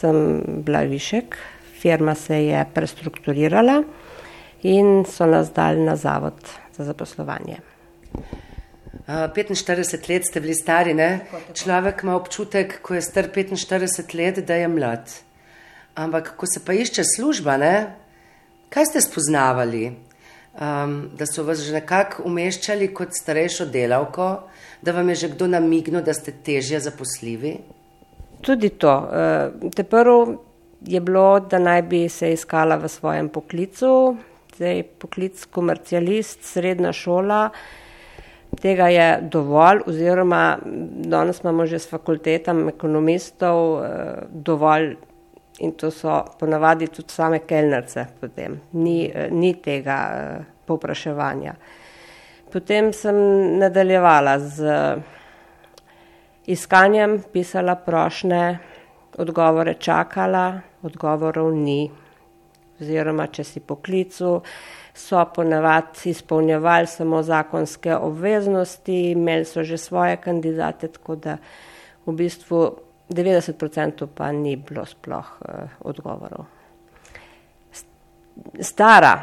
sem bila višek, firma se je prestrukturirala in so nas dali na zavod za zaposlovanje. Uh, 45 let ste bili stari, ne? Človek ima občutek, ko je star 45 let, da je mlad. Ampak, ko se pa išče služba, ne? Kaj ste spoznavali? Um, da so vas že nekako umeščali kot starejšo delavko, da vam je že kdo namignil, da ste težje zaposljivi? Tudi to. Uh, te prvo je bilo, da naj bi se iskala v svojem poklicu, zdaj poklic komercialist, srednja šola. Tega je dovolj, oziroma danes imamo že s fakultetam ekonomistov eh, dovolj in to so ponavadi tudi same kelnerce potem. Ni, eh, ni tega eh, popraševanja. Potem sem nadaljevala z iskanjem, pisala prošne, odgovore čakala, odgovorov ni oziroma če si poklicu, so ponavadi izpolnjevali samo zakonske obveznosti, imeli so že svoje kandidate, tako da v bistvu 90% pa ni bilo sploh uh, odgovorov. Stara,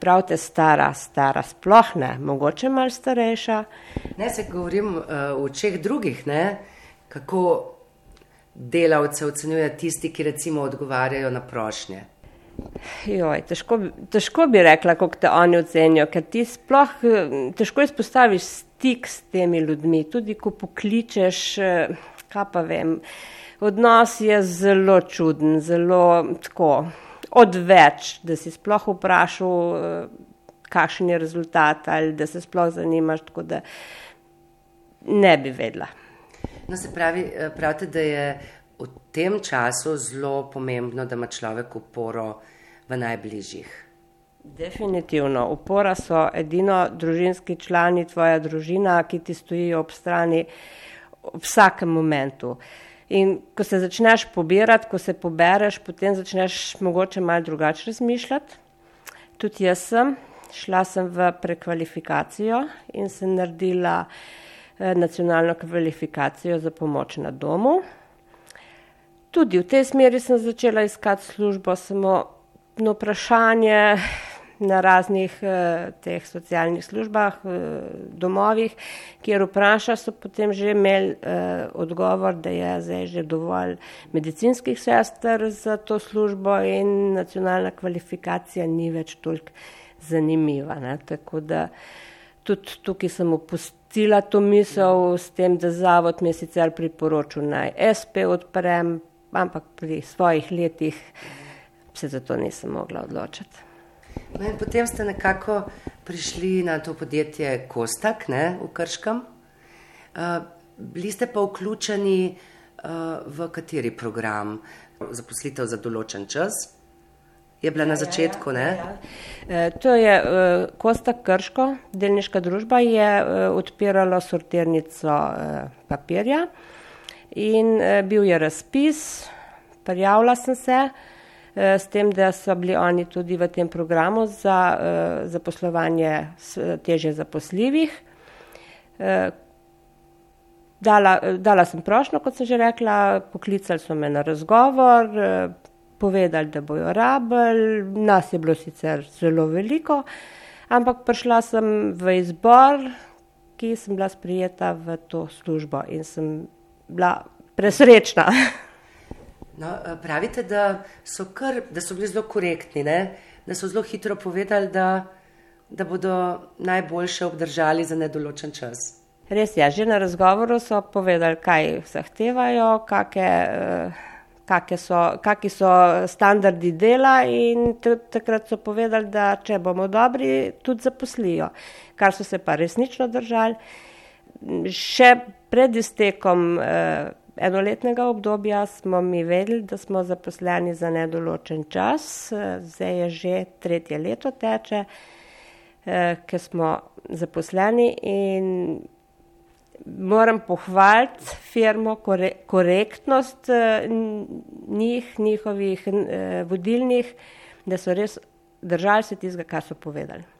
pravite stara, stara sploh ne, mogoče malo starejša. Ne, se govorim uh, o čeh drugih, ne? kako delavce ocenjuje tisti, ki recimo odgovarjajo na prošnje. Joj, težko, težko bi rekla, kako te oni ocenijo, ker ti sploh težko izpostaviš stik s temi ljudmi. Tudi ko pokličeš, kaj pa vem, odnos je zelo čuden, zelo tako odveč, da si sploh vprašal, kakšen je rezultat ali da se sploh zanimaš, tako da ne bi vedla. No, se pravi, pravite, da je v tem času zelo pomembno, da ima človek uporo v najbližjih. Definitivno. Upora so edino družinski člani, tvoja družina, ki ti stojijo ob strani v vsakem momentu. In ko se začneš pobirati, ko se pobereš, potem začneš mogoče malo drugače razmišljati. Tudi jaz sem, šla sem v prekvalifikacijo in sem naredila eh, nacionalno kvalifikacijo za pomoč na domu. Tudi v tej smeri sem začela iskati službo, samo na vprašanje na raznih eh, teh socialnih službah, eh, domovih, kjer vpraša, so potem že imeli eh, odgovor, da je zdaj že dovolj medicinskih sester za to službo in nacionalna kvalifikacija ni več toliko zanimiva. Ne? Tako da tudi tukaj sem opustila to misel s tem, da zavod mi je sicer priporočil naj SP odprem, ampak pri svojih letih se za to nisem mogla odločiti. No potem ste nekako prišli na to podjetje Kostak ne, v Krškem. Uh, bili ste pa vključeni uh, v kateri program? Zaposlitev za določen čas? Je bila na ja, začetku, ne? Ja, ja. E, to je uh, Kostak Krško, delniška družba je uh, odpirala sortirnico uh, papirja. In eh, bil je razpis, prijavila sem se, s tem, da so bili oni tudi v tem programu za eh, zaposlovanje teže zaposljivih. Dala, dala sem prošlo, kot sem že rekla, poklicali so me na razgovor, povedali, da bojo rabili, nas je bilo sicer zelo veliko, ampak prišla sem v izbor, ki sem bila sprijeta v to službo in sem bila presrečna. No, eh, pravite, da so, kar, da so bili zelo korektni, ne? da so zelo hitro povedali, da, da bodo najboljše obdržali za nedoločen čas. Res je, že na razgovoru so povedali, kaj zahtevajo, kakšne eh, so, so standardi dela, in takrat so povedali, da če bomo dobri, tudi zaposlijo, kar so se pa resnično držali. Še pred iztekom eh, enoletnega obdobja smo mi vedeli, da smo zaposleni za nedoločen čas, zdaj je že tretje leto teče, eh, ker smo zaposleni in moram pohvaliti firmo, kore, korektnost eh, njih, njihovih eh, vodilnih, da so res držali se tistega, kar so povedali.